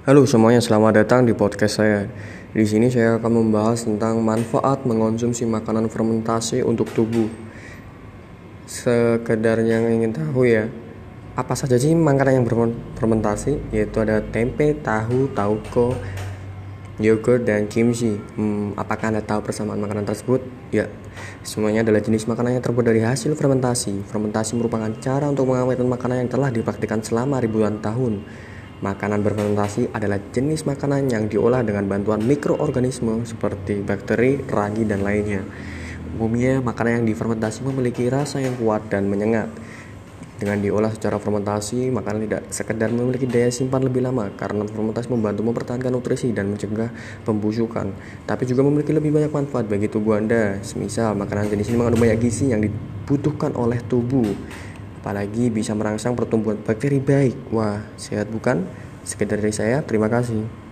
Halo semuanya, selamat datang di podcast saya. Di sini saya akan membahas tentang manfaat mengonsumsi makanan fermentasi untuk tubuh. Sekedar yang ingin tahu ya, apa saja sih makanan yang berfermentasi? Yaitu ada tempe, tahu, tauco, yogurt, dan kimchi. Hmm, apakah Anda tahu persamaan makanan tersebut? Ya, semuanya adalah jenis makanan yang terbuat dari hasil fermentasi. Fermentasi merupakan cara untuk mengawetkan makanan yang telah dipraktikkan selama ribuan tahun. Makanan berfermentasi adalah jenis makanan yang diolah dengan bantuan mikroorganisme seperti bakteri, ragi, dan lainnya. Umumnya, makanan yang difermentasi memiliki rasa yang kuat dan menyengat. Dengan diolah secara fermentasi, makanan tidak sekedar memiliki daya simpan lebih lama karena fermentasi membantu mempertahankan nutrisi dan mencegah pembusukan, tapi juga memiliki lebih banyak manfaat bagi tubuh Anda. Semisal, makanan jenis ini mengandung banyak gizi yang dibutuhkan oleh tubuh apalagi bisa merangsang pertumbuhan bakteri baik. Wah, sehat bukan? Sekedar dari saya, terima kasih.